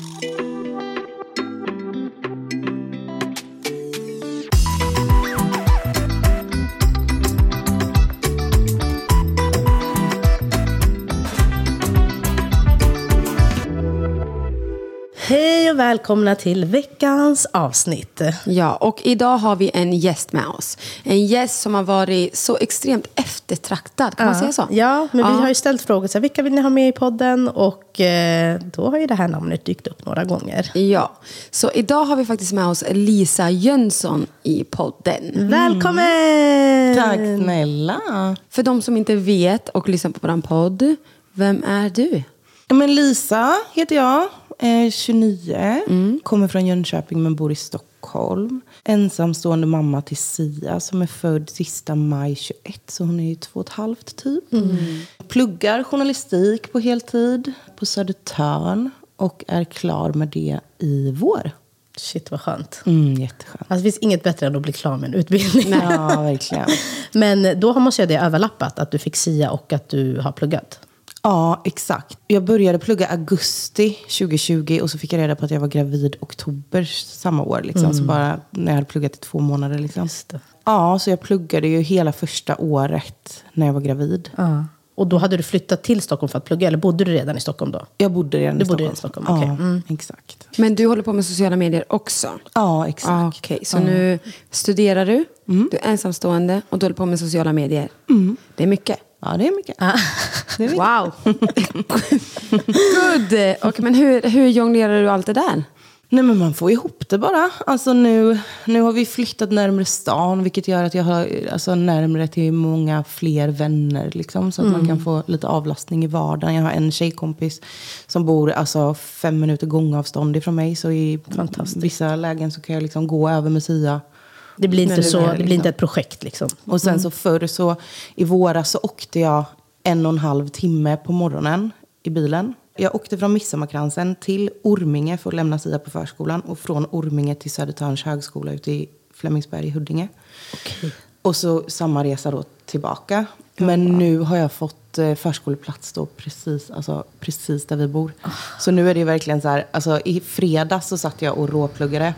Thank you. Hej och välkomna till veckans avsnitt. Ja, och idag har vi en gäst med oss. En gäst som har varit så extremt eftertraktad, kan man säga så? Ja, men vi Ja. har ju ställt frågor. Så här, vilka vill ni ha med i podden? Och eh, då har ju det här namnet dykt upp några gånger. Ja, så idag har vi faktiskt med oss Lisa Jönsson i podden. Välkommen! Tack snälla. För de som inte vet och lyssnar på vår podd, vem är du? Ja, Men Lisa heter jag, är 29, kommer från Jönköping men bor i Stockholm. Ensamstående mamma till Sia som är född sista maj 21, så hon är ju två och ett halvt typ. Pluggar journalistik på heltid på Södertörn och är klar med det i vår. Shit vad skönt. Mm, jätteskönt. Alltså, det finns inget bättre än att bli klar med en utbildning. Ja, verkligen. Men då måste jag det överlappat, att du fick SIA och att du har pluggat. Ja, exakt. Jag började plugga augusti 2020 och så fick jag reda på att jag var gravid oktober samma år. Liksom. Så bara när jag hade pluggat i två månader. Liksom. det. Ja, så jag pluggade ju hela första året när jag var gravid. Ja. Och då hade du flyttat till Stockholm för att plugga, eller bodde du redan i Stockholm då? Jag bodde redan Du i bodde Stockholm. redan i Stockholm. Ja, exakt. Men du håller på med sociala medier också? Ja, exakt. Ah, Okej, så nu studerar du, du är ensamstående och du håller på med sociala medier. Det är mycket. Ja, det är mycket. Det är mycket. Wow! Good! Och, men hur, hur jonglerar du allt det där? Nej men man får ihop det bara. Alltså nu, nu har vi flyttat närmare stan vilket gör att jag har alltså, närmare till många fler vänner. Liksom, så att man kan få lite avlastning i vardagen. Jag har en tjejkompis som bor alltså, fem minuter gångavstånd ifrån mig. Så i vissa lägen så kan jag liksom gå över med Sia. Det blir inte, det så, det blir liksom. inte ett projekt liksom. Och sen så förr så i våras så åkte jag en och en halv timme på morgonen i bilen. Jag åkte från Midsommarkransen till Orminge för att lämna Sia på förskolan. Och från Orminge till Södertörns högskola ute i Flemingsberg i Huddinge. Och så samma resa då tillbaka. Men nu har jag fått eh, förskoleplats då precis, alltså, precis där vi bor. Så nu är det verkligen så här, alltså i fredags så satt jag och råpluggade.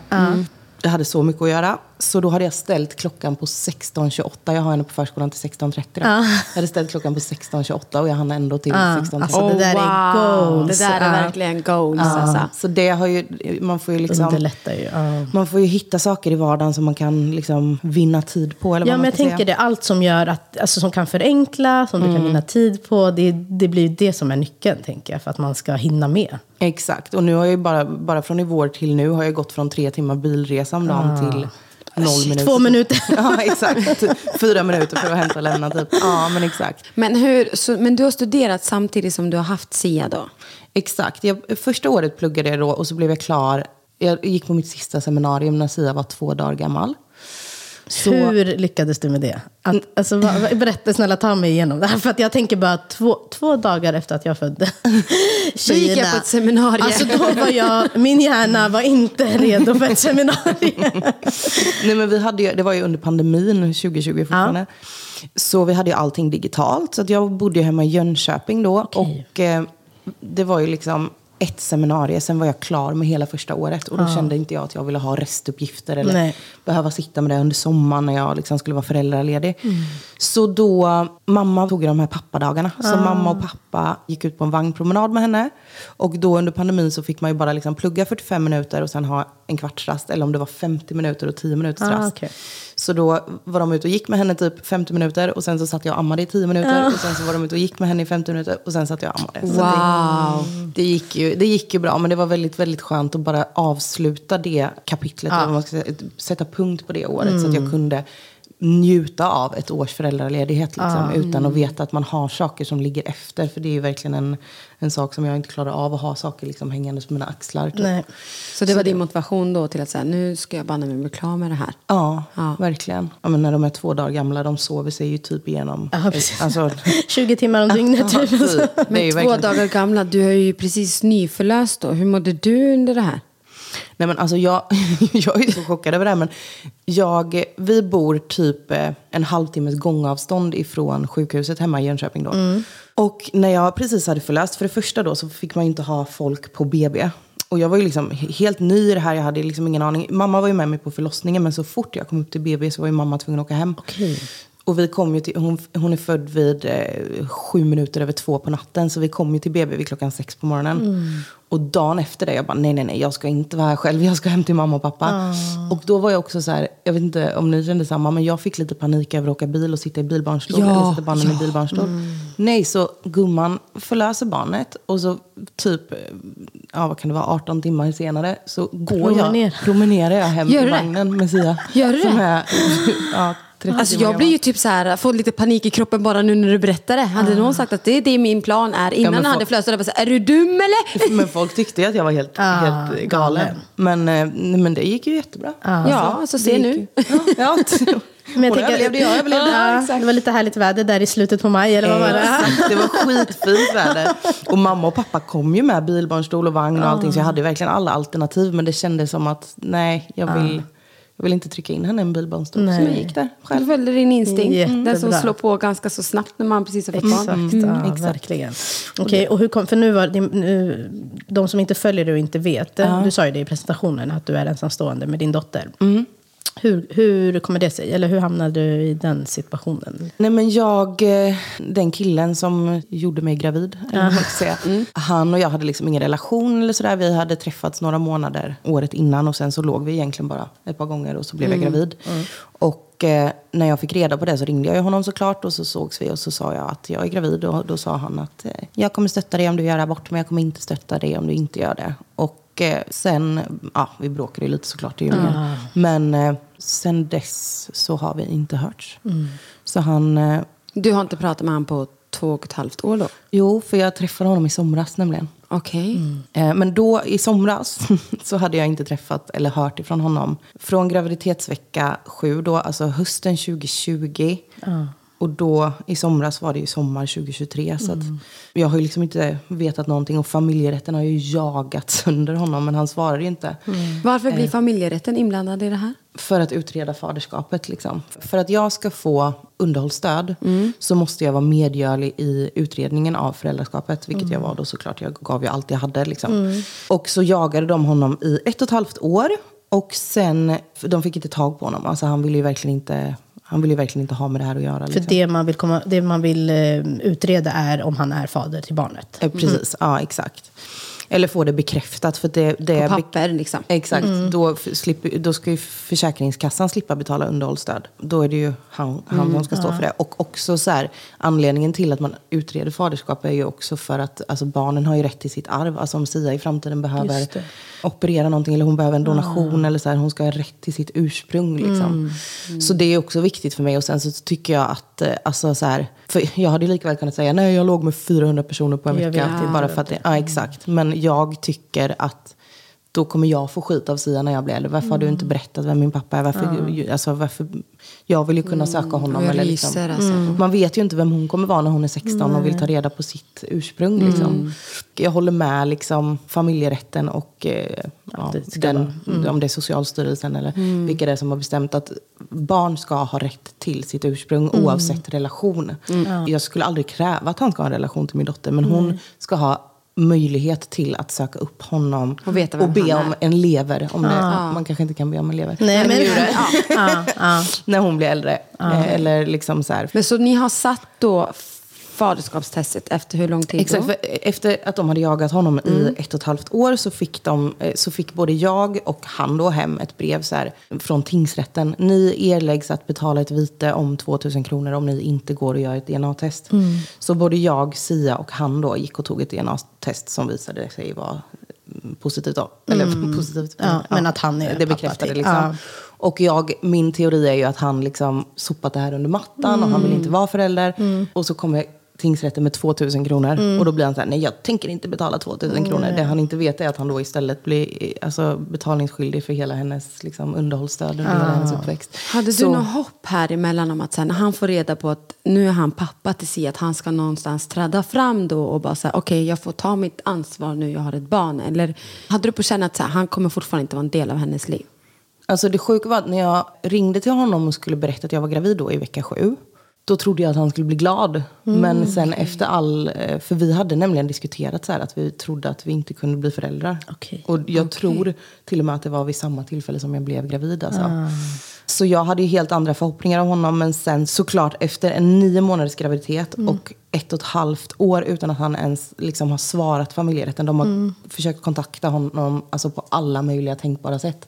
Jag hade så mycket att göra. Så då hade jag ställt klockan på 16.28. Jag har henne på förskolan till 16.30. då. Jag hade ställt klockan på 16.28 och jag hann ändå till 16.30. alltså, det där är goals. Det där är Ja. verkligen goals alltså. Så det har ju, man får ju liksom... Underlättar ju. Ja. Man får ju hitta saker i vardagen som man kan liksom vinna tid på. Eller vad Ja, men jag tänker säga. det. Allt som gör att, alltså, som kan förenkla, som du kan vinna tid på. Det, det blir ju det som är nyckeln, tänker jag, för att man ska hinna med. Exakt. Och nu har jag ju bara, bara från i vår till nu har jag gått från tre timmar bilresa om dagen till noll minuter. Två minuter. ja, exakt. Fyra minuter för att hämta och lämna typ. Ja, men exakt. Men, hur, så, men du har studerat samtidigt som du har haft SIA då? Exakt. Jag, första året pluggade jag då och så blev jag klar. Jag gick på mitt sista seminarium när Sia var två dagar gammal. Så, Hur lyckades du med det? Att, alltså, vad- vad- berätta, snälla ta mig igenom det här. För att jag tänker bara två, två dagar efter att jag födde Då gick jag på ett seminarium. Alltså då var jag, min hjärna var inte redo för ett seminarium. Nej, men vi hade ju, det var ju under pandemin 2020 fortfarande. Så vi hade ju allting digitalt. Så jag bodde ju hemma i Jönköping då. Okej. Och eh, det var ju liksom ett seminarium. Sen var jag klar med hela första året. Och då kände inte jag att jag ville ha restuppgifter. Eller Nej. behöva sitta med det under sommaren när jag liksom skulle vara föräldraledig. Så då, mamma tog de här pappadagarna. Så mamma och pappa gick ut på en vagnpromenad med henne. Och då under pandemin så fick man ju bara liksom plugga 45 minuter och sen ha en kvartsrast. Eller om det var 50 minuter och 10 minuters Ah, rast. okej. Så då var de ute och gick med henne typ 50 minuter. Och sen så satt jag och ammade i 10 minuter. Och sen så var de ute och gick med henne i 50 minuter. Och sen satt jag och ammade. Så Wow. det, det, gick ju, det gick ju bra. Men det var väldigt, väldigt skönt att bara avsluta det kapitlet. eller vad Man ska säga, sätta punkt på det året. Så att jag kunde njuta av ett års föräldraledighet. Liksom, Utan att veta att man har saker som ligger efter. För det är ju verkligen en, en sak som jag inte klarar av att ha saker liksom hängandes på mina axlar. Typ. Nej. Så det var din motivation då till att säga, nu ska jag banne mig bli klar med det här. Ja, Ja. verkligen. Ja, men när de är två dagar gamla, de sover sig ju typ igenom. Ja. Alltså, 20 timmar om dygnet. typ. typ. Men två verkligen- dagar gamla, du är ju precis nyförlöst då. Hur mådde du under det här? Nej men alltså jag, jag är så chockad över det här. Men jag, vi bor typ eh, en halvtimmes gångavstånd ifrån sjukhuset hemma i Jönköping då. Och när jag precis hade förlöst, för det första då så fick man ju inte ha folk på BB. Och jag var ju liksom he- helt ny i det här, jag hade liksom ingen aning. Mamma var ju med mig på förlossningen men så fort jag kom upp till BB så var ju mamma tvungen att åka hem. Och vi kom ju till, hon, hon är född vid eh, sju minuter över två på natten. Så vi kom ju till BB vid klockan sex på morgonen. Och dagen efter det, jag bara nej, nej, nej, jag ska inte vara här själv. Jag ska hem till mamma och pappa. Och då var jag också så här, jag vet inte om ni kände samma, men jag fick lite panik över att åka bil och sitta i bilbarnstol. Ja, eller sätta barnen ja. i bilbarnstol. Nej, så gumman förlöser barnet. Och så typ, eh, ja vad kan det vara, 18 timmar senare så går Promener. jag, promenerar jag hem Gör det? vagnen med Sia. Gör du som det? Är, ja, 30 Alltså jag blir ju typ så här, får lite panik i kroppen bara nu när du berättar det. Hade någon sagt att det är det min plan är innan jag hade folk- så hade jag bara så här, är du dum eller? Men folk tyckte ju att jag var helt, Ah, helt galen. Men, eh, men det gick ju jättebra. Ja, alltså se det nu. Ja, ja. Men jag tänker- överlevde, jag överlevde. Ja, det var lite härligt väder där i slutet på maj. Eller vad var det? Exakt, det var skitfint väder. Och mamma och pappa kom ju med bilbarnstol och vagn och allting. Så jag hade ju verkligen alla alternativ. Men det kändes som att nej, jag vill, jag vill inte trycka in henne i en bilbarnstol. Så jag gick där Du själv. följde din instinkt. Den som Jättebra. slår på ganska så snabbt när man precis har fått barn. Exakt, ja, verkligen. Okej, och hur kom, för nu var det, nu, de som inte följer det och inte vet, du sa ju det i presentationen att du är ensamstående med din dotter. Hur, hur kommer det sig? Eller hur hamnade du i den situationen? Nej men jag, eh, den killen som gjorde mig gravid, ska säga. Han och jag hade liksom ingen relation eller sådär. Vi hade träffats några månader året innan och sen så låg vi egentligen bara ett par gånger och så blev jag gravid. Och eh, när jag fick reda på det så ringde jag honom såklart och så sågs vi och så sa jag att jag är gravid och då sa han att eh, jag kommer stötta dig om du gör abort men jag kommer inte stötta dig om du inte gör det. Och eh, sen, ja vi bråkade ju lite såklart i juni. Men eh, sen dess så har vi inte hörts. Så han, eh, Du har inte pratat med honom på två och ett halvt år då? jo för jag träffade honom i somras nämligen. Okej. Eh, Men då i somras så hade jag inte träffat eller hört ifrån honom. Från graviditetsvecka sju då, alltså hösten 2020. Och då i somras var det ju sommar 2023. Så att jag har ju liksom inte vetat någonting. Och familjerätten har ju jagat sönder honom. Men han svarar ju inte. Varför blir familjerätten inblandad i det här? För att utreda faderskapet. Liksom. För att jag ska få underhållsstöd så måste jag vara medgörlig i utredningen av föräldraskapet. Vilket jag var då såklart. Jag gav ju allt jag hade. Liksom. Och så jagade de honom i ett och ett halvt år. Och sen, de fick inte tag på honom. Alltså han ville ju verkligen inte, han ville ju verkligen inte ha med det här att göra. För Liksom. det man vill, komma, det man vill eh, utreda är om han är fader till barnet. Eh, Precis, ja exakt. Eller få det bekräftat. För det, det På är papper liksom. Exakt. Då, f- slipper, då ska ju Försäkringskassan slippa betala underhållsstöd. Då är det ju han, han som ska stå för det. Och också så här, anledningen till att man utreder faderskap är ju också för att alltså, barnen har ju rätt till sitt arv. Alltså om Sia i framtiden behöver operera någonting eller hon behöver en donation eller så här, hon ska ha rätt till sitt ursprung. Liksom. Så det är också viktigt för mig. Och sen så tycker jag att, eh, alltså så här, för jag hade ju lika väl kunnat säga nej jag låg med 400 personer på en vecka. vet, bara jag för att det, ja exakt. Men jag tycker att då kommer jag få skit av Sia när jag blir äldre. Varför har du inte berättat vem min pappa är? Varför, alltså, varför, jag vill ju kunna söka honom. Eller liksom. alltså. Man vet ju inte vem hon kommer vara när hon är 16 och vill ta reda på sitt ursprung. Liksom. Jag håller med liksom, familjerätten och eh, ja, den, om det är Socialstyrelsen eller vilka det är som har bestämt att barn ska ha rätt till sitt ursprung oavsett relation. Jag skulle aldrig kräva att han ska ha en relation till min dotter men hon ska ha möjlighet till att söka upp honom Och veta vem be om är. en lever. Om det, Man kanske inte kan be om en lever. Nej, men, ja, ja. När hon blir äldre. Eh, Eller liksom så här. Men så ni har satt då faderskapstestet efter hur lång tid Exakt, då? efter att de hade jagat honom i ett och ett halvt år så fick, de, eh, så fick både jag och han då hem ett brev så här, från tingsrätten. Ni erläggs att betala ett vite om 2000 kronor om ni inte går och gör ett DNA-test. Så både jag, Sia och han då gick och tog ett DNA-test som visade sig vara mm, positivt. Då. Eller positivt. Ja, men att han är Det bekräftade till- liksom. ja. Och jag, min teori är ju att han liksom sopat det här under mattan och han vill inte vara förälder. Och så kommer tingsrätten med 2000 kronor. Och då blir han så här, nej jag tänker inte betala 2000 kronor. Det han inte vet är att han då istället blir alltså, betalningsskyldig för hela hennes liksom, underhållsstöd under hela hennes uppväxt. Hade du något hopp här emellan om att sen, när han får reda på att nu är han pappa till sig, att han ska någonstans träda fram då och bara säga okej jag får ta mitt ansvar nu, jag har ett barn. Eller hade du på känn att så här, han kommer fortfarande inte vara en del av hennes liv? Alltså det sjuka var att när jag ringde till honom och skulle berätta att jag var gravid då i vecka sju. Då trodde jag att han skulle bli glad. Men sen efter all... eh, För vi hade nämligen diskuterat så här att vi trodde att vi inte kunde bli föräldrar. Okej. Och jag tror till och med att det var vid samma tillfälle som jag blev gravid. Alltså. Så jag hade ju helt andra förhoppningar om honom. Men sen såklart efter en nio månaders graviditet och ett och ett halvt år utan att han ens liksom har svarat familjerätten. De har försökt kontakta honom alltså på alla möjliga tänkbara sätt.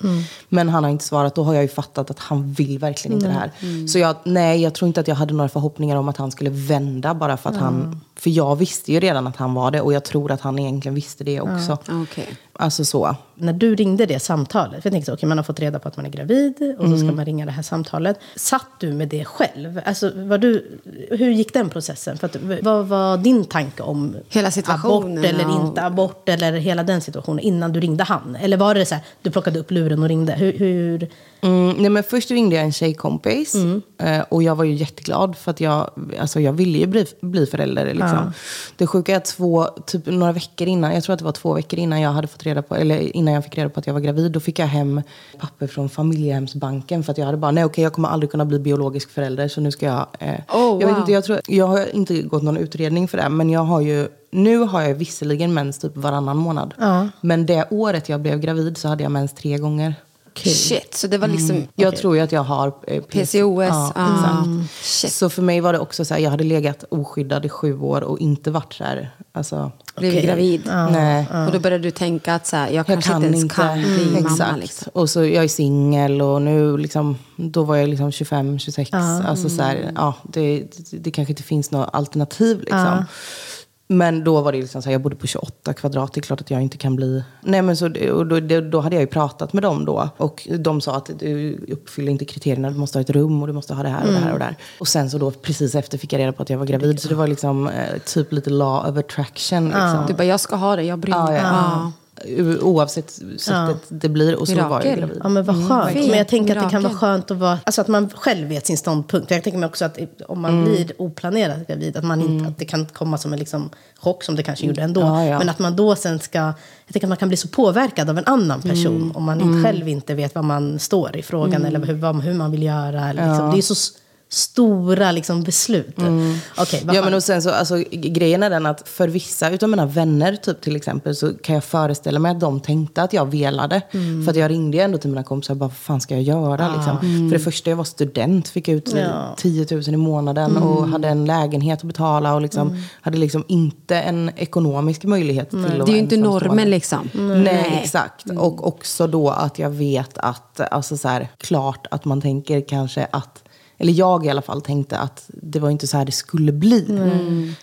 Men han har inte svarat. Då har jag ju fattat att han vill verkligen inte det här. Så jag, nej, jag tror inte att jag hade några förhoppningar om att han skulle vända bara för att han... För jag visste ju redan att han var det och jag tror att han egentligen visste det också. Okej. Alltså så. När du ringde det samtalet, för jag tänkte så, okej, man har fått reda på att man är gravid och så ska Mm. man ringa det här samtalet. Satt du med det själv? Alltså, var du, hur gick den processen? För att, vad var din tanke om Hela situationen, abort eller ja. inte abort eller hela den situationen innan du ringde han? Eller var det så här, du plockade upp luren och ringde? Hur, hur Mm, nej men först ringde jag en tjejkompis eh, och jag var ju jätteglad för att jag, alltså jag ville ju bli, bli förälder. Liksom. Det sjuka är att två, typ några veckor innan, jag tror att det var två veckor innan jag hade fått reda på, eller innan jag fick reda på att jag var gravid, då fick jag hem papper från familjehemsbanken för att jag hade bara, nej okej jag kommer aldrig kunna bli biologisk förälder så nu ska jag... Eh, Oh, jag, vet wow. inte, jag, tror, jag har inte gått någon utredning för det men jag har ju nu har jag visserligen mens typ varannan månad. Men det året jag blev gravid så hade jag mens tre gånger. Shit, så det var liksom Jag tror ju att jag har eh, PCOS. Ja, ah, exakt. shit. Så för mig var det också så här, jag hade legat oskyddad i sju år och inte varit så här, alltså, Okej. gravid. nej. Och då började du tänka att så här, jag Jag kanske kan inte ens inte. kan bli mamma. Exakt. Liksom. Och så jag är singel och nu liksom, då var jag liksom 25, 26. Alltså så här, ja, det, det, det kanske inte finns något alternativ liksom. Men då var det liksom så här, jag bodde på 28 kvadrat, det är klart att jag inte kan bli... Nej men så, och då, då hade jag ju pratat med dem då. Och de sa att du uppfyller inte kriterierna, du måste ha ett rum och du måste ha det här och det här och det här. Och sen så då precis efter fick jag reda på att jag var gravid. Så det var liksom eh, typ lite law of attraction. Liksom. Du bara, jag ska ha det, jag bryr mig. Ja, ja. Ja. Oavsett sättet det blir. Och så var jag Mirakel. gravid. Ja men vad skönt. Fint. men jag tänker att det kan vara Mirakel. skönt att vara, alltså att man själv vet sin ståndpunkt. Jag tänker mig också att om man Mm. blir oplanerat gravid, att, man inte, att det kan komma som en liksom chock som det kanske gjorde ändå. Ja, ja. Men att man då sen ska, jag tänker att man kan bli så påverkad av en annan person Mm. om man inte själv inte vet vad man står i frågan eller hur, vad, hur man vill göra. Eller liksom. Det är så stora liksom, beslut. Mm. Ja, skönt. men och sen så, alltså, grejen är den att för vissa utav mina vänner typ till exempel så kan jag föreställa mig att de tänkte att jag velade. Mm. För att jag ringde ändå till mina kompisar och bara, vad fan ska jag göra? Liksom. För det första, jag var student, fick ut Ah. Ja. Mm. 10 000 i månaden och hade en lägenhet att betala och liksom, hade liksom inte en ekonomisk möjlighet till att Det är ju inte normen liksom. Nej, exakt. Och också då att jag vet att, alltså så här, klart att man tänker kanske att, eller jag i alla fall tänkte att det var inte så här det skulle bli.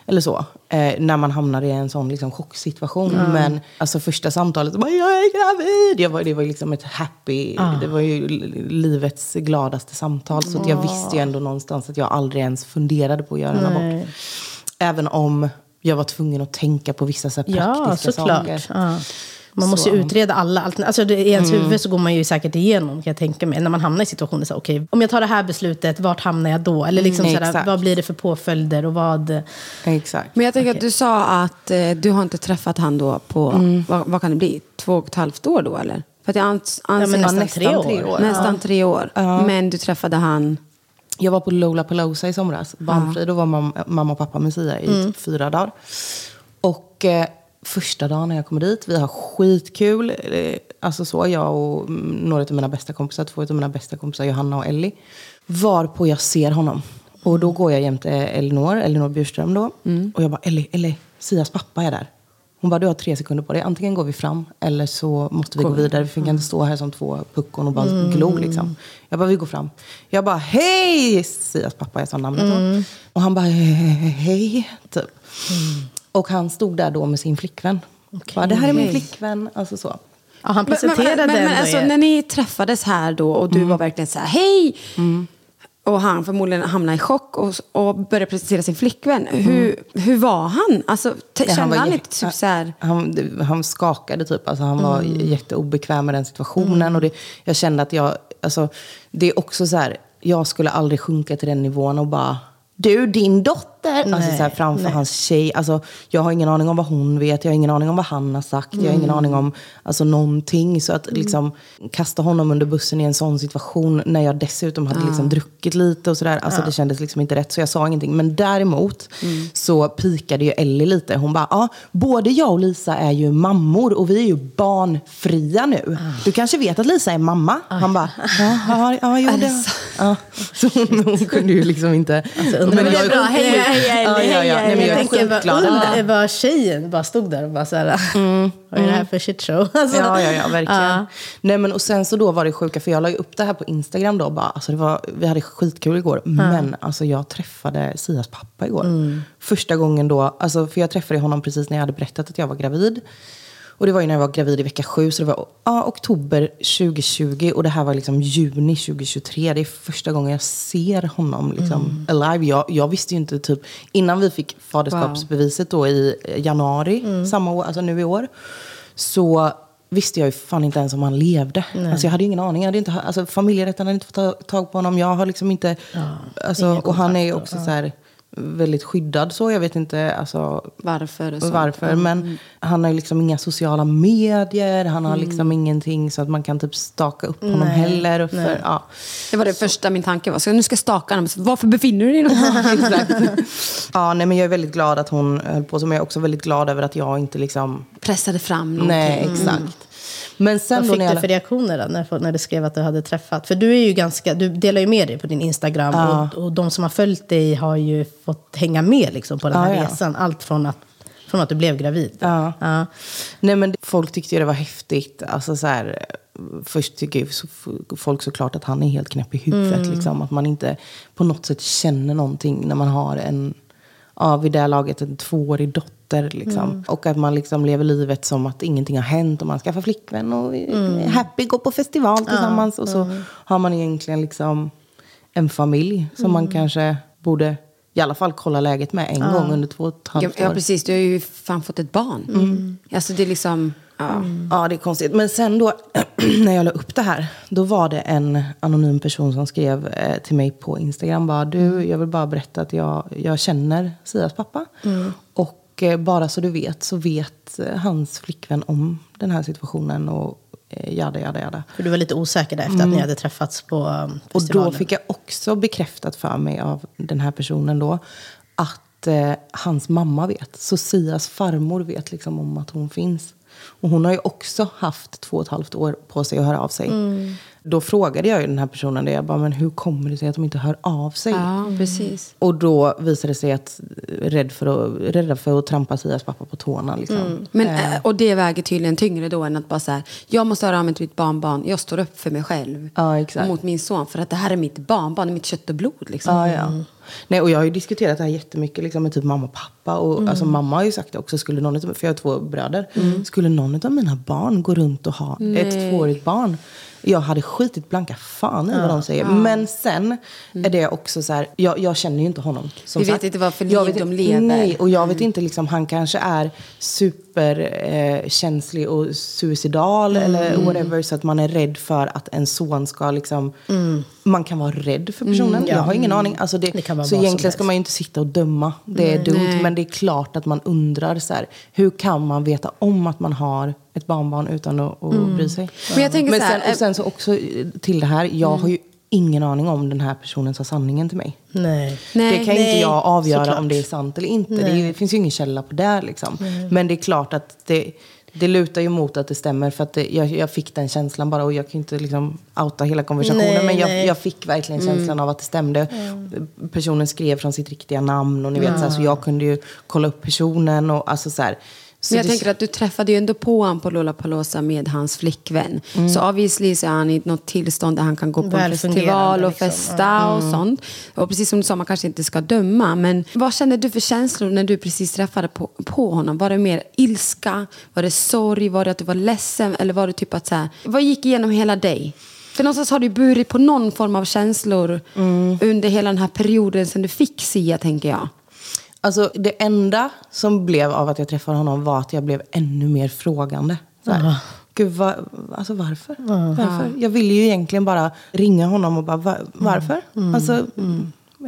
Eller så. Eh, när man hamnar i en sån liksom, chocksituation. Men alltså första samtalet, bara, jag är gravid! Jag var, det var liksom ett happy, det var ju li- livets gladaste samtal. Så att jag visste ju ändå någonstans att jag aldrig ens funderade på att göra en abort. Även om jag var tvungen att tänka på vissa så Ja, praktiska såklart. saker. Ja. Man måste ju Så. Mm. utreda alla alternativ. Alltså det- I ens huvud så går man ju säkert igenom, kan jag tänka mig. När man hamnar i situationer så okej, om jag tar det här beslutet, vart hamnar jag då? Eller liksom Mm, sådär, vad blir det för påföljder och vad... Exakt. Men jag tänker att du sa att eh, du har inte träffat han då på, Mm. vad, vad kan det bli, två och ett halvt år då eller? För att jag ans, anser men nästan nästan tre år. tre år. Nästan tre år. Men du träffade han, Jag var på Lollapalooza i somras, barnfri. Då var mam- mamma och pappa Messia i typ fyra dagar. Och eh, första dagen när jag kommer dit, vi har skitkul. Eh, alltså så, jag och mm, några av mina bästa kompisar, två av mina bästa kompisar, Johanna och Ellie. Varpå jag ser honom. Och då går jag jämte Elinor, Elinor Bjurström då. Och jag bara, Ellie, Ellie, Sias pappa är där. Hon bara, du har tre sekunder på dig. Antingen går vi fram eller så måste vi gå vidare. Vi kan inte stå här som två puckon och bara glo liksom. Jag bara, vi går fram. Jag bara, hej! Sias pappa, jag sa namnet då. Och han bara, hej, typ. Och han stod där då med sin flickvän. Bara, det här är min flickvän. Alltså så. Ja, han presenterade men, men, men, ändå alltså, er. När ni träffades här då och du var verkligen så här, hej! Och han förmodligen hamnade i chock och, och började presentera sin flickvän. Hur, hur var han? Alltså, Nej, kände han, var lite jätte- typ så här... han, han skakade typ. Alltså, han var jätteobekväm med den situationen. Och det, jag kände att jag... Alltså, det är också så här, jag skulle aldrig sjunka till den nivån och bara... Du, din dotter! Alltså Nej, så här, framför nej. hans tjej. Alltså, jag har ingen aning om vad hon vet. Jag har ingen aning om vad han har sagt. Jag har ingen aning om alltså, någonting. Så att liksom kasta honom under bussen i en sån situation när jag dessutom hade liksom, druckit lite och sådär. Alltså, Det kändes liksom inte rätt. Så jag sa ingenting. Men däremot så pikade ju Ellie lite. Hon bara, ja, både jag och Lisa är ju mammor och vi är ju barnfria nu. Du kanske vet att Lisa är mamma? Han bara, ja, ja, jo, det. Ja. Så hon, hon kunde ju liksom inte. undrar Men jag bra. Hej, hej, hej, Ja, ja, ja. Nej, men jag tänker vad, skitglad. und- vad tjejen bara stod där och bara så här, vad är det här för shitshow? Alltså, Ja, ja, ja, verkligen. Ja. Nej, men, och sen så då var det sjuka, för jag la ju upp det här på Instagram då. Bara, alltså det var, vi hade skitkul igår. Men alltså, jag träffade Sias pappa igår. Första gången då, alltså, för jag träffade honom precis när jag hade berättat att jag var gravid. Och det var ju när jag var gravid i vecka sju, så det var ja, oktober 2020 och det här var liksom juni 2023. Det är första gången jag ser honom liksom alive. Jag, jag visste ju inte, typ, innan vi fick faderskapsbeviset då i januari samma år, alltså nu i år, så visste jag ju fan inte ens om han levde. Alltså jag hade ingen aning. Jag hade inte, alltså familjerätten hade inte fått ta, tag på honom. Jag har liksom inte... alltså, ingen och han är ju också så här, väldigt skyddad så. Jag vet inte alltså, Varför varför. Men han har ju liksom inga sociala medier. Han har liksom ingenting så att man kan typ staka upp honom Nej, heller. Och för, ja. Det var det första min tanke var. Så nu ska jag staka honom. Så Varför befinner du dig någonstans? Ja, nej, men jag är väldigt glad att hon höll på så. Men jag är också väldigt glad över att jag inte liksom... Pressade fram någonting. Nej, exakt. Men sen Vad fick när du jag... för reaktioner då, när, när du skrev att du hade träffat? För du är ju ganska, du delar ju med dig på din Instagram och, och de som har följt dig har ju fått hänga med liksom, på den här Ja, ja. resan. Allt från att, från att du blev gravid. Ja. Ja. Nej men folk tyckte ju det var häftigt. Alltså så här, först tycker ju folk såklart att han är helt knäpp i huvudet. Liksom. Att man inte på något sätt känner någonting när man har en, ja, vid det här laget, en tvåårig dotter. Liksom. Och att man liksom lever livet som att ingenting har hänt och man skaffar flickvän och är happy, går på festival tillsammans. Och så har man egentligen liksom en familj som man kanske borde i alla fall kolla läget med en gång under två och ett Ja, halvt år. ja, precis. Du har ju fan fått ett barn. Alltså det är liksom... Ja. Ja, det är konstigt. Men sen då, när jag la upp det här, då var det en anonym person som skrev eh, till mig på Instagram. Bara, du, jag vill bara berätta att jag, jag känner Sias pappa. Och eh, bara så du vet, så vet eh, hans flickvän om den här situationen. Och eh, jada, jada, jada. För du var lite osäker där efter att ni hade träffats på um, Och festivalen. då fick jag också bekräftat för mig av den här personen då att eh, hans mamma vet. Så Sias farmor vet liksom om att hon finns. Och hon har ju också haft två och ett halvt år på sig att höra av sig. Mm. Då frågade jag ju den här personen det. Jag bara, men hur kommer det sig att de inte hör av sig? ja, precis. Och då visade det sig att rädd för att, rädda för att trampa Sias pappa på tårna. Liksom. Men, eh, och det väger tydligen tyngre då än att bara så här, jag måste höra av mig till mitt barnbarn. Jag står upp för mig själv. Ja, exakt. Mot min son. För att det här är mitt barnbarn, det är mitt kött och blod. Liksom. Ja, ja. Nej, och jag har ju diskuterat det här jättemycket liksom, med typ mamma och pappa. Och, alltså, mamma har ju sagt det också, skulle någon för jag har två bröder. Skulle någon av mina barn gå runt och ha ett tvåårigt barn? Jag hade skitit blanka fan i vad de säger. Men sen är det också så här, jag, jag känner ju inte honom. Som Vi vet sagt. inte vad för Jag vet de lever. Nej, och jag vet inte, liksom, han kanske är superkänslig eh, känslig och suicidal eller whatever. Så att man är rädd för att en son ska liksom... Man kan vara rädd för personen. Jag har ingen aning. Alltså det, Det så egentligen ska man ju inte sitta och döma. Det är dumt. Nej. Men det är klart att man undrar så här, hur kan man veta om att man har ett barnbarn utan att, att bry sig? Men jag tänker Men så här, sen, och sen så också eh, till det här, jag har ju ingen aning om den här personen sa sanningen till mig. Nej. Nej, det kan nej, inte jag avgöra såklart. om det är sant eller inte. Det, är- det finns ju ingen källa på det. Liksom. Men det är klart att det, det lutar ju mot att det stämmer. För att det, jag, jag fick den känslan bara. Och jag kan ju inte liksom outa hela konversationen. Nej, men jag, jag fick verkligen känslan av att det stämde. Personen skrev från sitt riktiga namn. Och ni vet, så, här, så jag kunde ju kolla upp personen. Och, alltså, så här, Men jag det- tänker att du träffade ju ändå på honom på Lollapalooza med hans flickvän. Så obviously så är han i något tillstånd där han kan gå på en festival och liksom. festa och sånt. Och precis som du sa, man kanske inte ska döma. Men vad kände du för känslor när du precis träffade på, på honom? Var det mer ilska? Var det sorg? Var det att du var ledsen? Eller var det typ att så här, vad gick igenom hela dig? För någonstans har du burit på någon form av känslor under hela den här perioden sen du fick Sia, tänker jag. Alltså det enda som blev av att jag träffade honom var att jag blev ännu mer frågande. Så här, Gud, va, alltså varför? varför? Jag ville ju egentligen bara ringa honom och bara, va, varför? Alltså,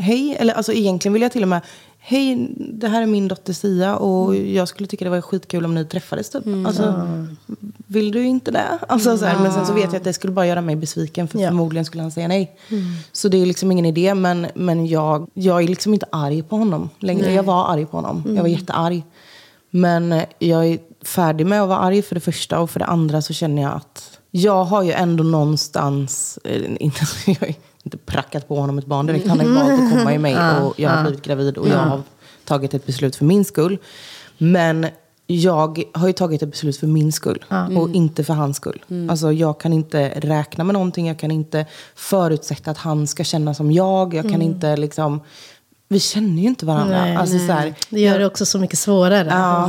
hej. Eller alltså egentligen vill jag till och med, hej, det här är min dotter Sia och jag skulle tycka det var skitkul om ni träffades typ. Alltså, vill du inte det? Alltså, så här, men sen så vet jag att det skulle bara göra mig besviken för Ja. förmodligen skulle han säga nej. Så det är liksom ingen idé. Men, men jag, jag är liksom inte arg på honom längre. Jag var arg på honom. Jag var jättearg. Men eh, jag är färdig med att vara arg för det första. Och för det andra så känner jag att jag har ju ändå någonstans, eh, inte, jag har inte prackat på honom ett barn direkt. Han har ju valt att komma i mig och jag har blivit gravid och jag har tagit ett beslut för min skull. Men jag har ju tagit ett beslut för min skull och inte för hans skull. Alltså jag kan inte räkna med någonting, jag kan inte förutsätta att han ska känna som jag. Jag kan inte liksom, vi känner ju inte varandra. Nej, alltså, Så här, Det gör det också så mycket svårare. Ja.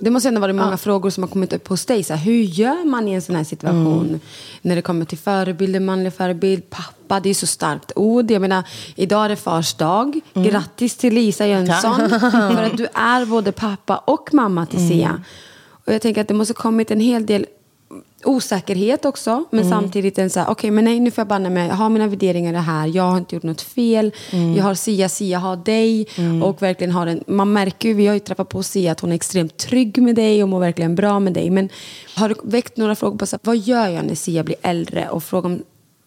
Det måste ändå vara många frågor som har kommit upp hos dig. Så här, hur gör man i en sån här situation? Mm. När det kommer till förebilder, manlig förebild, pappa. Det är så starkt ord. Jag menar, idag är det fars dag. Mm. Grattis till Lisa Jönsson. för att du är både pappa och mamma till Mm. Sia. Och jag tänker att det måste kommit en hel del osäkerhet också. Men Mm. samtidigt en så här, okej men nej nu får jag banna mig. Jag har mina värderingar det här. Jag har inte gjort något fel. Mm. Jag har Sia, Sia har dig. Och verkligen har en, man märker ju, vi har ju träffat på Sia att hon är extremt trygg med dig och mår verkligen bra med dig. Men har du väckt några frågor på så här, vad gör jag när Sia blir äldre? Och fråga om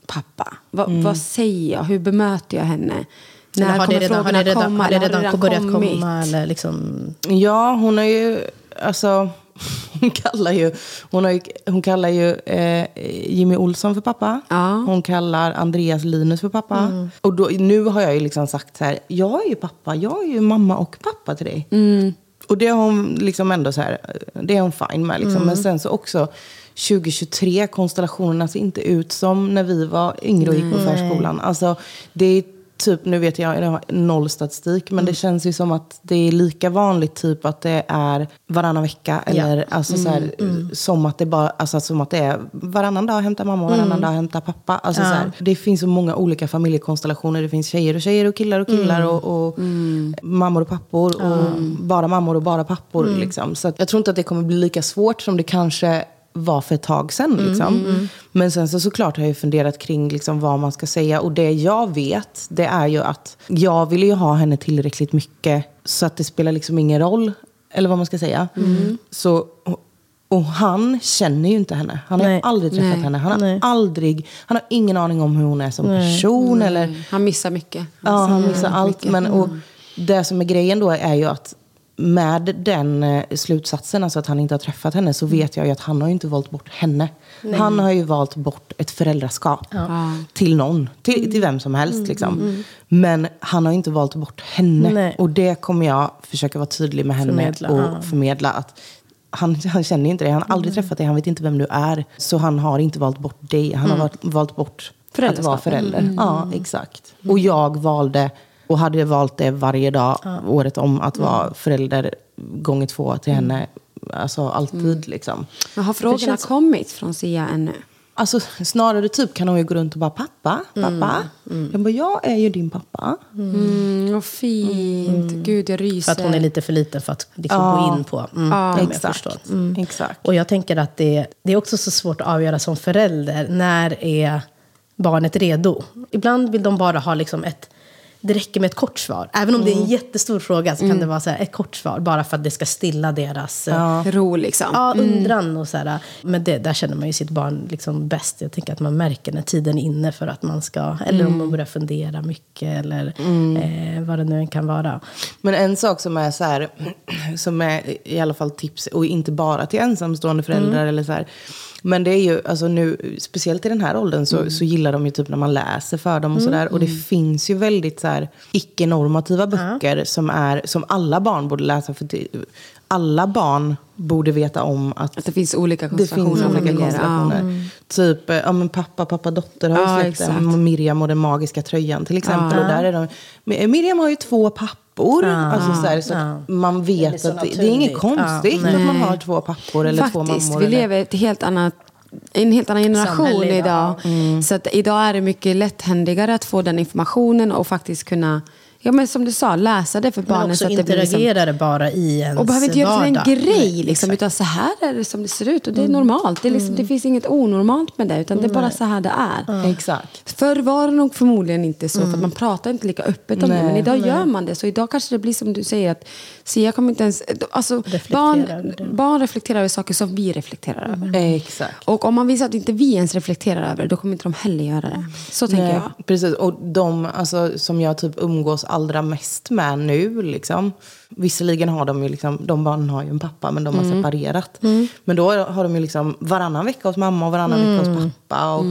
pappa. Vad, vad säger jag? Hur bemöter jag henne? Mm. Eller har det redan, har det redan, har det Eller redan börjat kommit? komma? Eller liksom, Ja, hon har ju, alltså, hon kallar ju, hon har ju, hon kallar ju eh, Jimmy Olsson för pappa. Ja. Hon kallar Andreas Linus för pappa. Och då, nu har jag ju liksom sagt så här, jag är ju pappa, jag är ju mamma och pappa till dig. Och det har hon liksom ändå så här, det är hon fine med liksom. Men sen så också 2023, konstellationerna ser inte ut som när vi var yngre och gick på förskolan. Alltså, det är typ, nu vet jag, jag har noll statistik, men det känns ju som att det är lika vanligt typ att det är varannan vecka. Eller alltså så här, som att det bara, alltså som att det är varannan dag hämtar mamma och varannan dag hämtar pappa. Alltså så här, det finns så många olika familjekonstellationer. Det finns tjejer och tjejer och killar och killar och, och mammor och pappor. Och bara mammor och bara pappor. Liksom. Så att jag tror inte att det kommer bli lika svårt som det kanske var för ett tag sedan. Liksom. Men sen så såklart har jag funderat kring liksom, vad man ska säga. Och det jag vet, det är ju att jag vill ju ha henne tillräckligt mycket så att det spelar liksom ingen roll. Eller vad man ska säga. Så, och han känner ju inte henne. Han har Nej. aldrig träffat Nej. henne. Han har Nej. aldrig, han har ingen aning om hur hon är som person. Eller, Han missar mycket. Ja, han missar allt. mycket. Men, och det som är grejen då är ju att med den eh, slutsatsen, alltså att han inte har träffat henne, så vet jag ju att han har ju inte valt bort henne. Han har ju valt bort ett föräldraskap till någon, till, till vem som helst. Liksom. Men han har inte valt bort henne. Nej. Och det kommer jag försöka vara tydlig med henne Förmedla, och ja. förmedla. att han, han känner inte dig, han har aldrig träffat dig, han vet inte vem du är. Så han har inte valt bort dig, han har valt, valt bort att vara förälder. Ja, exakt. Och jag valde, och hade valt det varje dag, året om, att vara förälder gånger två till henne. Alltså alltid liksom. Men har frågorna känns- kommit från Sia ännu? Alltså snarare typ kan hon ju gå runt och bara pappa, pappa. Jag bara, jag är ju din pappa. Mm, vad fint. Gud, jag ryser. För att hon är lite för liten för att liksom gå in på. Mm, ja, jag Exakt. Mm. Exakt. Och jag tänker att det, det är också så svårt att avgöra som förälder. När är barnet redo? Ibland vill de bara ha liksom ett... Det räcker med ett kort svar. Även om det är en jättestor fråga så kan det vara så här, ett kort svar. Bara för att det ska stilla deras ja. Ro liksom. Ja, undran och så här. Men det, där känner man ju sitt barn liksom bäst. Jag tänker att man märker när tiden är inne för att man ska... Eller om man börjar fundera mycket eller eh, vad det nu kan vara. Men en sak som är så här, som är i alla fall tips, och inte bara till ensamstående föräldrar eller så här. Men det är ju, alltså nu, speciellt i den här åldern så, så gillar de ju typ när man läser för dem och sådär. Och det finns ju väldigt så här icke-normativa böcker som, är, som alla barn borde läsa. För det, alla barn borde veta om att Att det finns olika finns konstellationer. av olika familjer. konstellationer. Typ, eh, ja men pappa, pappa, dotter har ju Ja, släppt Miriam och den magiska tröjan till exempel. Och där är de, Miriam har ju två pappor. Alltså så här, så att man Det vet så att det, det är inget konstigt Ja, att man har två pappor eller två Faktiskt, mammor. vi eller- lever i ett helt annat en helt annan generation Samhälle idag. idag. Så att idag är det mycket lätthändigare att få den informationen och faktiskt kunna, ja men som du sa, läsa det för Men barnen. också så att det blir liksom, det bara i ens och behöver inte göra det till en grej, Nej, liksom, utan så här är det som det ser ut. Och det är normalt. Det, är liksom, det finns inget onormalt med det, utan det är bara så här det är. Exakt. Förr var det nog förmodligen inte så, för att man pratar inte lika öppet om det. Nej. Men idag gör man det. Så idag kanske det blir som du säger, att Sia kommer inte ens... Alltså, Reflektera barn, det. barn reflekterar över saker som vi reflekterar över. Exakt. Och om man visar att inte vi ens reflekterar över det, då kommer inte de heller göra det. Så tänker Nej, jag. Precis, och de alltså, som jag typ umgås allra mest med nu, liksom. Visserligen har de ju liksom, de barnen har ju en pappa men de har separerat. Men då har de ju liksom varannan vecka hos mamma och varannan vecka hos pappa. Och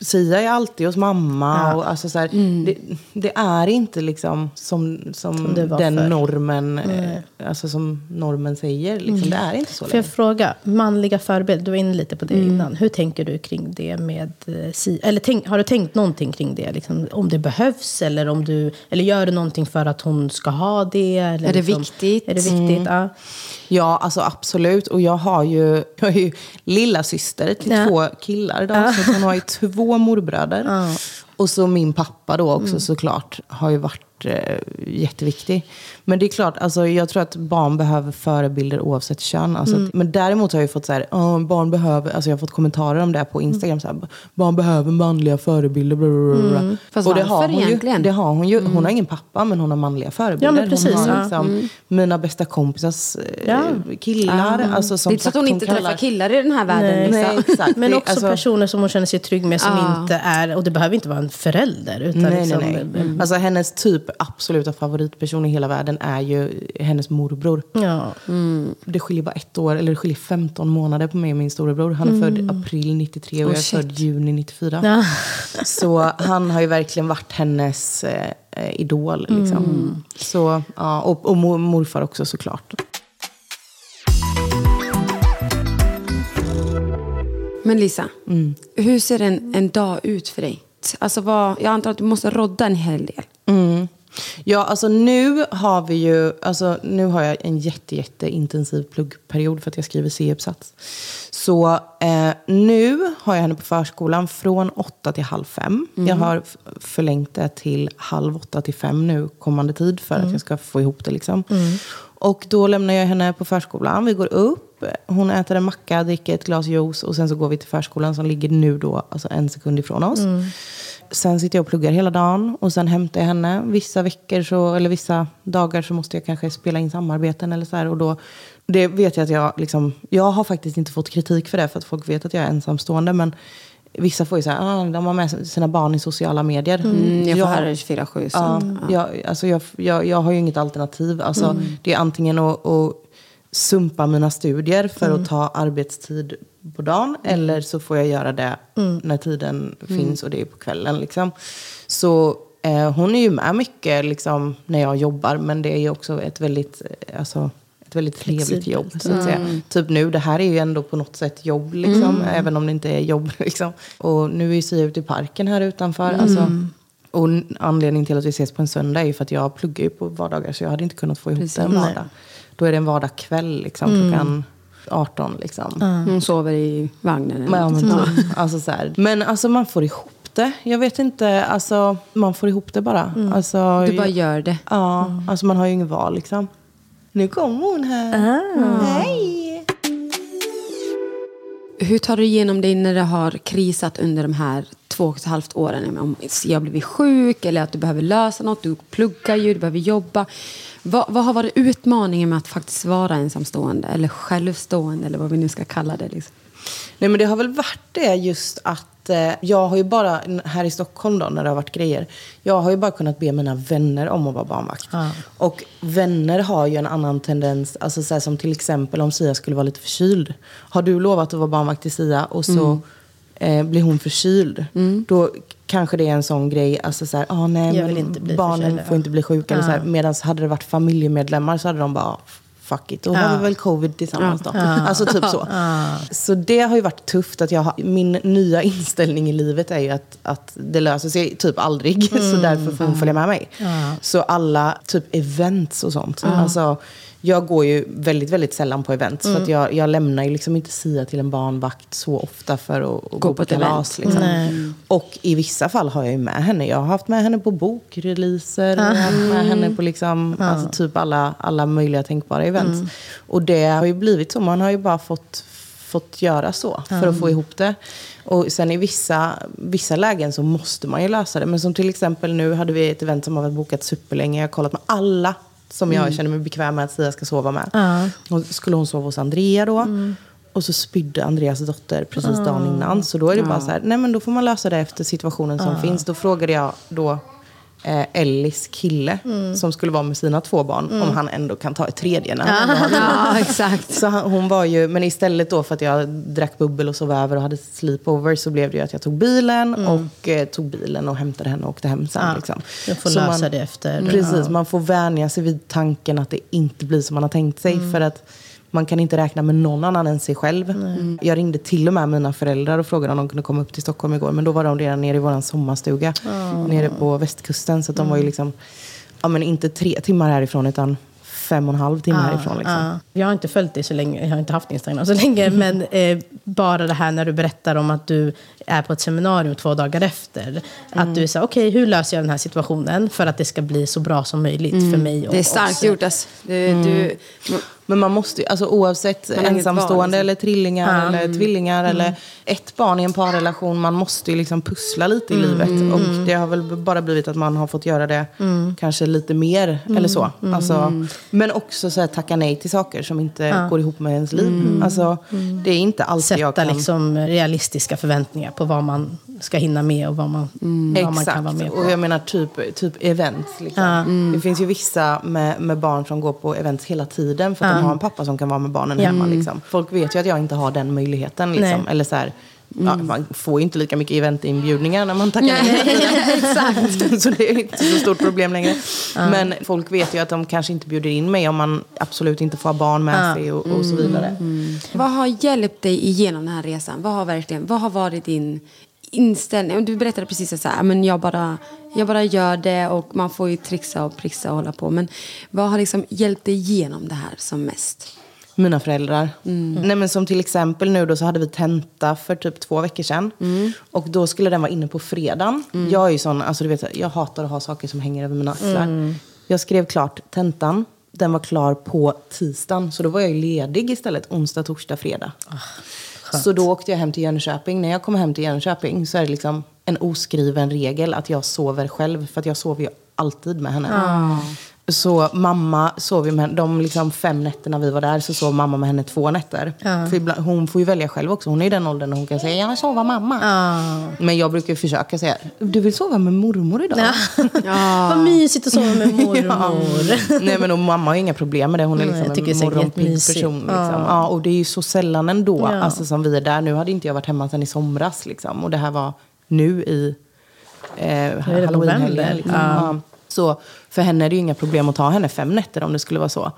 Sia är alltid hos mamma. Och alltså så här, det, det är inte liksom som, som, det var den förr. normen, eh, alltså som normen säger. Liksom. Det är inte så Får jag fråga, manliga förebilder, du var inne lite på det innan. Hur tänker du kring det med eh, si Eller tänk, har du tänkt någonting kring det? Liksom, om det behövs eller om du... Eller gör du någonting för att hon ska ha det? Eller Är det liksom, viktigt? Är det viktigt? Ja. Ja, alltså absolut. Och jag har ju, jag är ju lilla syster till Ja. två killar. Då, Så att hon har ju två morbröder. Och så min pappa då också Mm. såklart har ju varit eh, jätteviktig. Men det är klart, alltså, jag tror att barn behöver förebilder oavsett kön. Alltså, Mm. att, men däremot har jag ju fått så här, "Ja, barn behöver, alltså jag har fått kommentarer om det på Instagram. Så här, barn behöver manliga förebilder. Bla, bla, bla, bla. Fast Och det har hon ju. egentligen? Det har hon ju. Hon har ingen pappa men hon har manliga förebilder. Ja, men precis, hon har ja. liksom, mina bästa kompisars eh, Ja. killar. Alltså, Det som är inte så att sagt, hon inte kallar- träffar killar i den här världen. Nej. Liksom. Nej, exakt. Men Det- också alltså- personer som hon känner sig trygg med som Ja. inte är... Och det behöver inte vara en förälder. Utan Nej, liksom, nej, nej. Alltså hennes typ absoluta favoritperson i hela världen är ju hennes morbror. Ja. Det skiljer bara ett år, eller det skiljer 15 månader på mig och min storebror. Han är född april 93 och Oh, jag är shit. född juni 94. Ja. Så han har ju verkligen varit hennes eh, idol. Liksom. Så, ja, och, och mor- morfar också såklart. Men Lisa, hur ser en, en dag ut för dig? Alltså vad, jag antar att du måste rodda en hel del. Mm. Ja, alltså nu har vi ju, alltså nu har jag en jätte, jätte intensiv pluggperiod för att jag skriver C-uppsats. Så eh, nu har jag henne på förskolan från åtta till halv fem. Jag har förlängt det till halv åtta till fem nu kommande tid för att jag ska få ihop det liksom. Och då lämnar jag henne på förskolan. Vi går upp, hon äter en macka, dricker ett glas juice och sen så går vi till förskolan som ligger nu då alltså en sekund ifrån oss. Sen sitter jag och pluggar hela dagen och sen hämtar jag henne. Vissa veckor så, eller vissa dagar så måste jag kanske spela in samarbeten eller så här. Och då, det vet jag att jag liksom, jag har faktiskt inte fått kritik för det för att folk vet att jag är ensamstående. Men vissa får ju säga, ah, de har med sina barn i sociala medier. Mm, jag får höra det 24-7. Så. Ja, jag, alltså jag, jag, jag har ju inget alternativ. Alltså, Det är antingen att, att sumpa mina studier för att ta arbetstid på dagen. Eller så får jag göra det när tiden finns och det är på kvällen. Liksom. Så eh, hon är ju med mycket liksom, när jag jobbar. Men det är ju också ett väldigt, eh, alltså, ett väldigt trevligt jobb. Så att säga. Typ nu, det här är ju ändå på något sätt jobb, liksom, även om det inte är jobb. Liksom. Och nu är Sia ute i parken här utanför. Alltså, och anledningen till att vi ses på en söndag är ju för att jag pluggar ju på vardagar så jag hade inte kunnat få ihop det en vardag. Då är det en vardagskväll liksom, klockan 18. Liksom. Hon sover i vagnen. eller Men, ja, något. men, alltså, så här. men alltså man får ihop det. Jag vet inte, alltså man får ihop det bara. Alltså, Du bara gör det. Ja, alltså man har ju inget val liksom. Nu kommer hon här. Hej! Hur tar du igenom dig när det har krisat under de här två och ett halvt åren? Om jag blivit sjuk eller att du behöver lösa något, du pluggar ju, du behöver jobba. Vad, vad har varit utmaningen med att faktiskt vara ensamstående eller självstående eller vad vi nu ska kalla det? Liksom? Nej men det har väl varit det just att eh, jag har ju bara, här i Stockholm då när det har varit grejer. Jag har ju bara kunnat be mina vänner om att vara barnvakt. Och vänner har ju en annan tendens, alltså så här, som till exempel om Sia skulle vara lite förkyld. Har du lovat att vara barnvakt till Sia och så eh, blir hon förkyld. Då kanske det är en sån grej, alltså så här, ah, nej, men barnen förkyld, får ja. inte bli sjuka. Här, Medan hade det varit familjemedlemmar så hade de bara, fuck it, då har vi väl covid tillsammans då. Alltså typ så. Så det har ju varit tufft. att jag har, Min nya inställning i livet är ju att, att det löser sig typ aldrig. Så därför får hon följa med mig. Så alla typ events och sånt. Alltså, jag går ju väldigt, väldigt sällan på events. För att jag, jag lämnar ju liksom inte Sia till en barnvakt så ofta för att, att gå, på på ett kalas. Liksom. Och i vissa fall har jag ju med henne. Jag har haft med henne på bokreleaser. Jag har haft med henne på liksom, alltså typ alla, alla möjliga tänkbara events. Och det har ju blivit så. Man har ju bara fått, fått göra så för att få ihop det. Och sen i vissa, vissa lägen så måste man ju lösa det. Men som till exempel nu hade vi ett event som har varit bokat superlänge. Jag har kollat med alla som jag känner mig bekväm med att Sia ska sova med. Och skulle hon sova hos Andrea då. Och så spydde Andreas dotter precis dagen innan. Så då är det bara så här, nej men då får man lösa det efter situationen som finns. Då frågade jag då eh, Ellis kille, som skulle vara med sina två barn, om han ändå kan ta ett tredje när han har Ja, exakt. så han, hon var ju, men istället då för att jag drack bubbel och sov över och hade sleepover så blev det ju att jag tog bilen och eh, tog bilen och hämtade henne och åkte hem sen. Ja, liksom. jag får Så lösa man, det efter. Precis, Ja. man får vänja sig vid tanken att det inte blir som man har tänkt sig. För att man kan inte räkna med någon annan än sig själv. Jag ringde till och med mina föräldrar och frågade om de kunde komma upp till Stockholm igår. Men då var de redan nere i vår sommarstuga. Nere på västkusten. Så att de var ju liksom, ja men inte tre timmar härifrån utan fem och en halv timme härifrån. Liksom. Ja. Jag har inte följt dig så länge, jag har inte haft Instagram så länge, men eh, bara det här när du berättar om att du är på ett seminarium två dagar efter. Att du säger, okej, hur löser jag den här situationen för att det ska bli så bra som möjligt för mig och Det är starkt oss? gjort. Alltså. Du, du, Men man måste ju, alltså oavsett ensamstående liksom. eller trillingar eller tvillingar eller ett barn i en parrelation. Man måste ju liksom pussla lite i livet. Och det har väl bara blivit att man har fått göra det kanske lite mer eller så. Alltså, men också så här, tacka nej till saker som inte går ihop med ens liv. Alltså, det är inte alltid jag Sätta kan... liksom realistiska förväntningar på vad man ska hinna med och vad man, vad man kan vara med på. och jag menar typ, typ events. Liksom. Det finns ju vissa med, med barn som går på events hela tiden för att de har en pappa som kan vara med barnen hemma. Liksom. Folk vet ju att jag inte har den möjligheten. Liksom. Eller så här, ja, man får ju inte lika mycket eventinbjudningar när man tackar nej. Exakt. så det är inte så stort problem längre. Men folk vet ju att de kanske inte bjuder in mig om man absolut inte får ha barn med sig och, och så vidare. Vad har hjälpt dig igenom den här resan? Vad har, verkligen, vad har varit din inställning? Du berättade precis att så här, men jag, bara, jag bara gör det och man får ju trixa och prixa och hålla på. Men vad har liksom hjälpt dig igenom det här som mest? Mina föräldrar. Nej, men som till exempel nu då så hade vi tenta för typ två veckor sedan. Och då skulle den vara inne på fredagen. Jag är ju sån, alltså du vet, jag hatar att ha saker som hänger över mina axlar. Jag skrev klart tentan. Den var klar på tisdagen. Så då var jag ledig istället onsdag, torsdag, fredag. Så då åkte jag hem till Jönköping. När jag kommer hem till Jönköping så är det liksom en oskriven regel att jag sover själv. För att jag sover ju alltid med henne. Så mamma sov ju med henne, de liksom fem nätterna vi var där så sov mamma med henne två nätter. För ibland, hon får ju välja själv också. Hon är i den åldern när hon kan säga jag vill sova mamma. Men jag brukar försöka säga, du vill sova med mormor idag? Vad mysigt att sova med mormor. Nej men och mamma har inga problem med det. Hon är Nej, liksom tycker en morgonpigg person. Liksom. Ja. och det är ju så sällan ändå Ja. alltså, som vi är där. Nu hade inte jag varit hemma sedan i somras. Liksom. Och det här var nu i eh, halloweenhelgen. Liksom. Ja. Så för henne är det ju inga problem att ta henne fem nätter om det skulle vara så.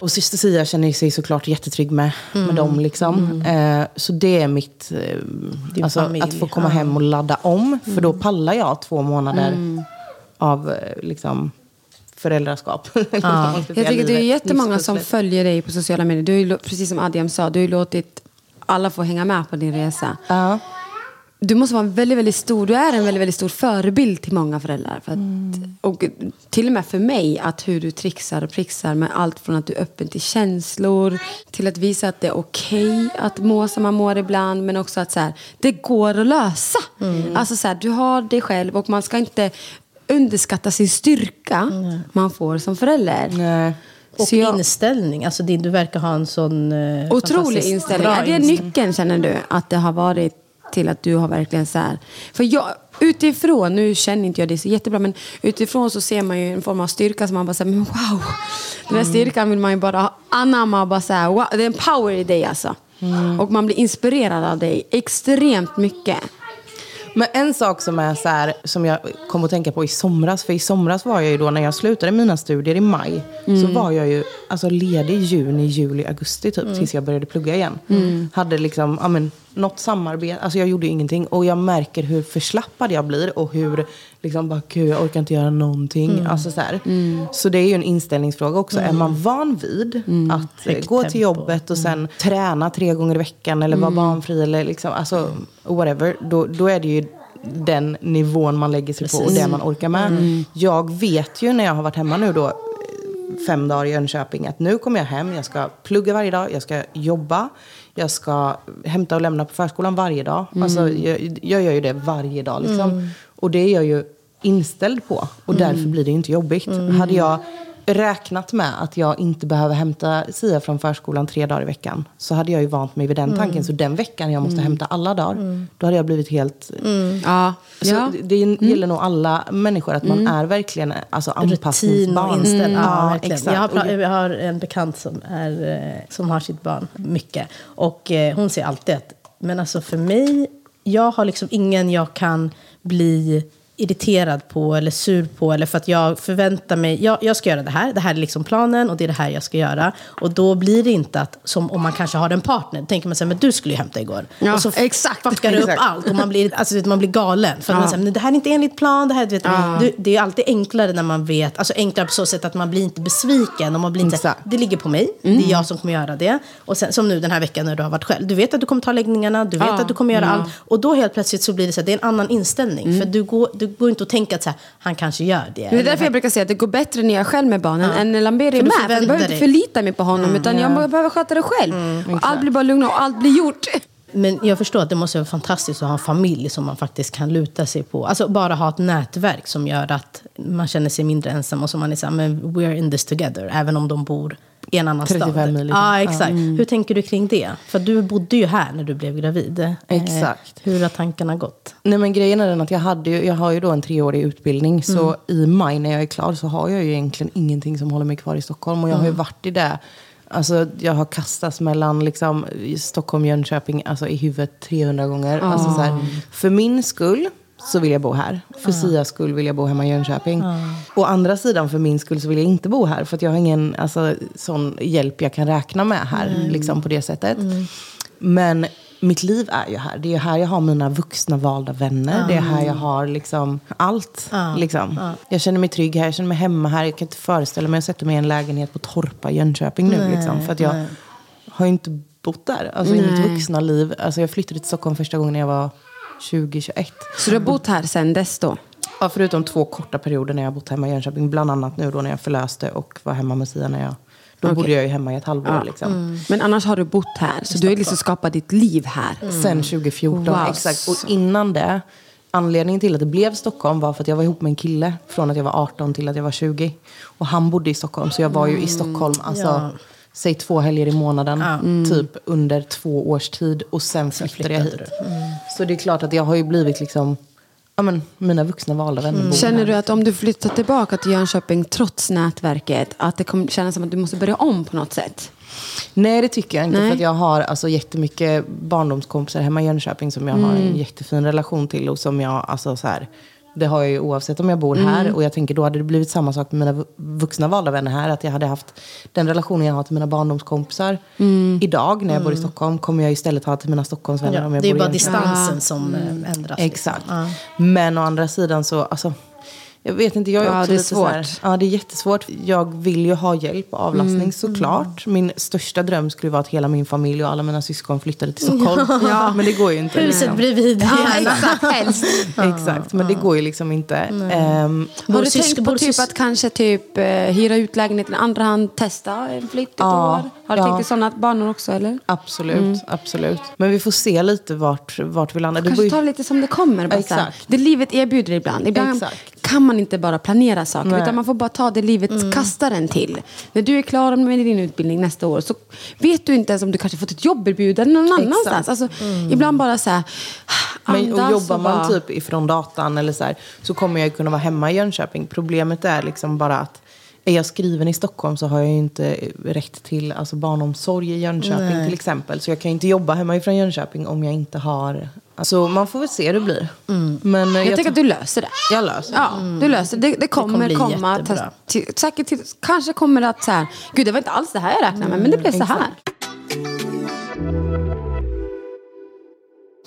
Och syster Sia känner sig såklart jättetrygg med, med dem. Liksom. Eh, så det är mitt... Eh, alltså, familj, att få komma ja. hem och ladda om. För då pallar jag två månader av eh, liksom, föräldraskap. Säga, Jag tycker det är jättemånga som följer dig på sociala medier. Du har ju, precis som Adiam sa, du har ju låtit alla få hänga med på din resa. Ja. Du måste vara en väldigt, väldigt stor, du är en väldigt, väldigt stor förebild till många föräldrar. För att, Och till och med för mig, att hur du trixar och prixar med allt från att du är öppen till känslor, till att visa att det är okej att må som man mår ibland, men också att så här, det går att lösa. Alltså så här, du har dig själv och man ska inte underskatta sin styrka man får som förälder. Nej. Och jag- inställning. Alltså din, du verkar ha en sån... eh, Otrolig inställning. bra Är det nyckeln känner du? Att det har varit till att du har verkligen så här. För jag, utifrån, nu känner inte jag det så jättebra, men utifrån så ser man ju en form av styrka som man bara säger, men wow. Den här styrkan vill man ju bara anamma och bara säga, wow. Det är en power i dig alltså. Och man blir inspirerad av dig extremt mycket. Men en sak som är så här, som jag kom att tänka på i somras, för i somras var jag ju då när jag slutade mina studier i maj, så var jag ju alltså ledig juni, juli, augusti typ, tills jag började plugga igen. Hade liksom, ja men, något samarbete, alltså jag gjorde ingenting. Och jag märker hur förslappad jag blir och hur, liksom bara, gud jag orkar inte göra någonting. Alltså så här. Så det är ju en inställningsfråga också. Är man van vid att eh, Högt gå till tempo. jobbet och sen träna tre gånger i veckan eller vara barnfri eller liksom, alltså whatever. Då, då är det ju den nivån man lägger sig på och det man orkar med. Jag vet ju när jag har varit hemma nu då eh, fem dagar i Jönköping att nu kommer jag hem, jag ska plugga varje dag, jag ska jobba, jag ska hämta och lämna på förskolan varje dag. Alltså, jag, jag gör ju det varje dag liksom. Och det är jag ju inställd på och därför blir det inte jobbigt. Hade jag räknat med att jag inte behöver hämta Sia från förskolan tre dagar i veckan så hade jag ju vant mig vid den tanken. Så den veckan jag måste hämta alla dagar, då hade jag blivit helt... Ja. Så ja. det gäller nog alla människor att man är verkligen alltså, Rutin och anpassningsbarn. inställning. Mm. Ja, exakt. Jag, har, Och jag har en bekant som, är, eh, som har sitt barn mycket. Och eh, hon säger alltid att, men alltså för mig, jag har liksom ingen jag kan bli irriterad på eller sur på. Eller för att jag förväntar mig, jag, jag ska göra det här, det här är liksom planen och det är det här jag ska göra. Och då blir det inte att, som om man kanske har en partner, tänker man så här, men du skulle ju hämta igår. Ja, och så exakt. fuckar du upp allt och man blir, alltså, man blir galen. För att man säger, men det här är inte enligt plan, det här, vet, du, det är alltid enklare när man vet, alltså enklare på så sätt att man blir inte besviken och man blir inte, så här, Exakt. det ligger på mig, det är jag som kommer göra det. Och sen, som nu den här veckan när du har varit själv, du vet att du kommer ta läggningarna, du vet att du kommer göra allt. Och då helt plötsligt så blir det så här, det är en annan inställning. För du går, du går inte att tänka att så här, han kanske gör det. Det är därför jag brukar säga att det går bättre när jag är själv med barnen än när Lamberi är med. För jag behöver inte förlita mig på honom utan jag behöver sköta det själv. och allt blir bara lugnt och allt blir gjort. Men jag förstår att det måste vara fantastiskt att ha en familj som man faktiskt kan luta sig på. Alltså bara ha ett nätverk som gör att man känner sig mindre ensam och som man är så här, men we're in this together, även om de bor i en annan 35 stad. mil exakt. Hur tänker du kring det? För du bodde ju här när du blev gravid. Eh, Exakt. hur har tankarna gått? Nej men grejen är den att jag, hade ju, jag har ju då en treårig utbildning. Så i maj när jag är klar så har jag ju egentligen ingenting som håller mig kvar i Stockholm. Och jag har ju varit i det. Alltså jag har kastats mellan liksom, Stockholm och Jönköping alltså, i huvudet 300 gånger. Alltså, så här, för min skull så vill jag bo här. För Sias skull vill jag bo hemma i Jönköping. Å andra sidan för min skull så vill jag inte bo här. För jag har ingen alltså, sån hjälp jag kan räkna med här. Liksom, på det sättet. Men mitt liv är ju här. Det är här jag har mina vuxna valda vänner. Det är här jag har liksom allt. Liksom. Jag känner mig trygg här, jag känner mig hemma här. Jag kan inte föreställa mig att sätta mig i en lägenhet på Torpa i Jönköping nu. liksom, för att jag har ju inte bott där. Alltså i mitt vuxna liv. Alltså jag flyttade till Stockholm första gången när jag var 20-21. Så du har bott här sen dess då? Ja, förutom två korta perioder när jag bott hemma i Jönköping. Bland annat nu då när jag förlöste och var hemma med Sia när jag... Då Okej. bodde jag ju hemma i ett halvår liksom. Men annars har du bott här, så du har liksom skapat ditt liv här. Sen 2014, Wow. exakt. Och innan det, anledningen till att det blev Stockholm var för att jag var ihop med en kille från att jag var 18 till att jag var 20. Och han bodde i Stockholm, så jag var ju i Stockholm, alltså, Ja. Säg två helger i månaden, typ under två års tid. Och sen flyttade jag hit. flyttade Så det är klart att jag har ju blivit liksom, ja men mina vuxna valda vänner bor Känner du att om du flyttar tillbaka till Jönköping trots nätverket, att det kommer kännas som att du måste börja om på något sätt? Nej, det tycker jag inte. Nej. För att jag har alltså jättemycket barndomskompisar hemma i Jönköping som jag har en jättefin relation till. Och som jag, alltså så här, Det har jag ju oavsett om jag bor här. Mm. Och jag tänker då hade det blivit samma sak med mina vu- vuxna valda vänner här. Att jag hade haft den relationen jag har till mina barndomskompisar. Mm. Idag när jag bor i Stockholm kommer jag istället ha till mina Stockholmsvänner Ja, om jag det är bor bara distansen som eh, ändras. liksom. Exakt. Ja. Men å andra sidan så, alltså, jag vet inte, jag är Ja, också det är lite så här, svårt. ja, det är jättesvårt. Jag vill ju ha hjälp och avlastning Mm. såklart. Min största dröm skulle vara att hela min familj och alla mina syskon flyttade till Stockholm. Ja. Men det går ju inte. Huset liksom. bredvid. Ja, exakt. Helst. Exakt, men det går ju liksom inte. Ehm, Har du tänkt på typ att kanske typ eh, hyra ut lägenheten i andra hand, testa en flytt ett Ja, år? Har du ja. tänkt i sådana banor också eller? absolut, absolut. Men vi får se lite vart, vart vi landar. Kanske ta ju- det lite som det kommer. Bara. Exakt. Det livet erbjuder ibland. Ibland Exakt. kan man inte bara planera saker. Nej. Utan man får bara ta det livet kastar en till. När du är klar med din utbildning nästa år så vet du inte ens om du kanske fått ett jobberbjudande någon Exakt. annanstans. Alltså, Ibland bara så här, Men, och andas jobbar man bara- typ ifrån datan eller så, här, så kommer jag kunna vara hemma i Jönköping. Problemet är liksom bara att är jag skriven i Stockholm så har jag ju inte rätt till alltså, barnomsorg i Jönköping till exempel. Så jag kan ju inte jobba hemma ifrån Jönköping om jag inte har... Alltså man får väl se hur det blir. Men eh, Jag, tänker att du löser det. jag löser det. Ja, du löser det. Det, det kommer, kommer bli komma. Till, säkert till, kanske kommer det att så här, gud det var inte alls det här jag räknade med, men det blev så här.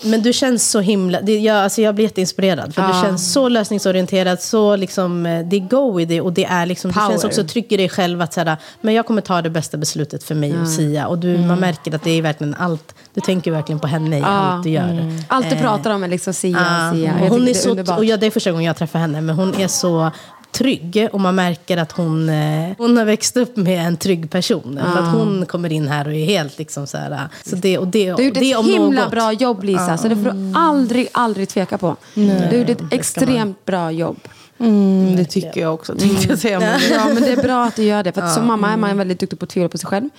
Men du känns så himla... Det, jag, alltså jag blir jätteinspirerad. För du känns så lösningsorienterad, så liksom... eh, Det är go with it. Och det är liksom... Du känns också trygg i dig själv att säga, men jag kommer ta det bästa beslutet för mig och Sia. Och du, man märker att det är verkligen allt... Du tänker verkligen på henne i allt du gör. Allt du Eh, pratar om är liksom Sia, Ja, Sia. och Jag hon är det så, underbart. och ja, det är första gången jag träffar henne, men hon är så trygg och man märker att hon, eh, hon har växt upp med en trygg person. För att hon kommer in här och är helt liksom så här... Så det, och det, Du har gjort det ett om himla något. bra jobb Lisa, så det får du aldrig, aldrig tveka på. Du har gjort ett extremt bra jobb. Mm, det tycker jag också tänkte jag säga. Men, Ja, men det är bra att du gör det. För att som mamma är man väldigt duktig på att tvivla på sig själv.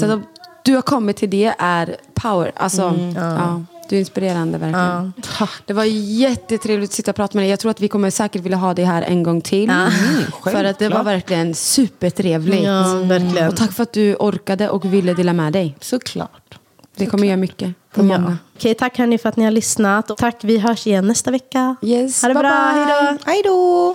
Så att du har kommit till det är power. Alltså, ja. Du är inspirerande verkligen. Det var jättetrevligt att sitta och prata med dig. Jag tror att vi kommer säkert vilja ha dig här en gång till. för att det var verkligen supertrevligt. Ja, verkligen. Och tack för att du orkade och ville dela med dig. Såklart. Det kommer göra mycket för Ja. många. Okej, tack hörni för att ni har lyssnat. Och tack, vi hörs igen nästa vecka. Yes, ha det bye bra, bye. hej då!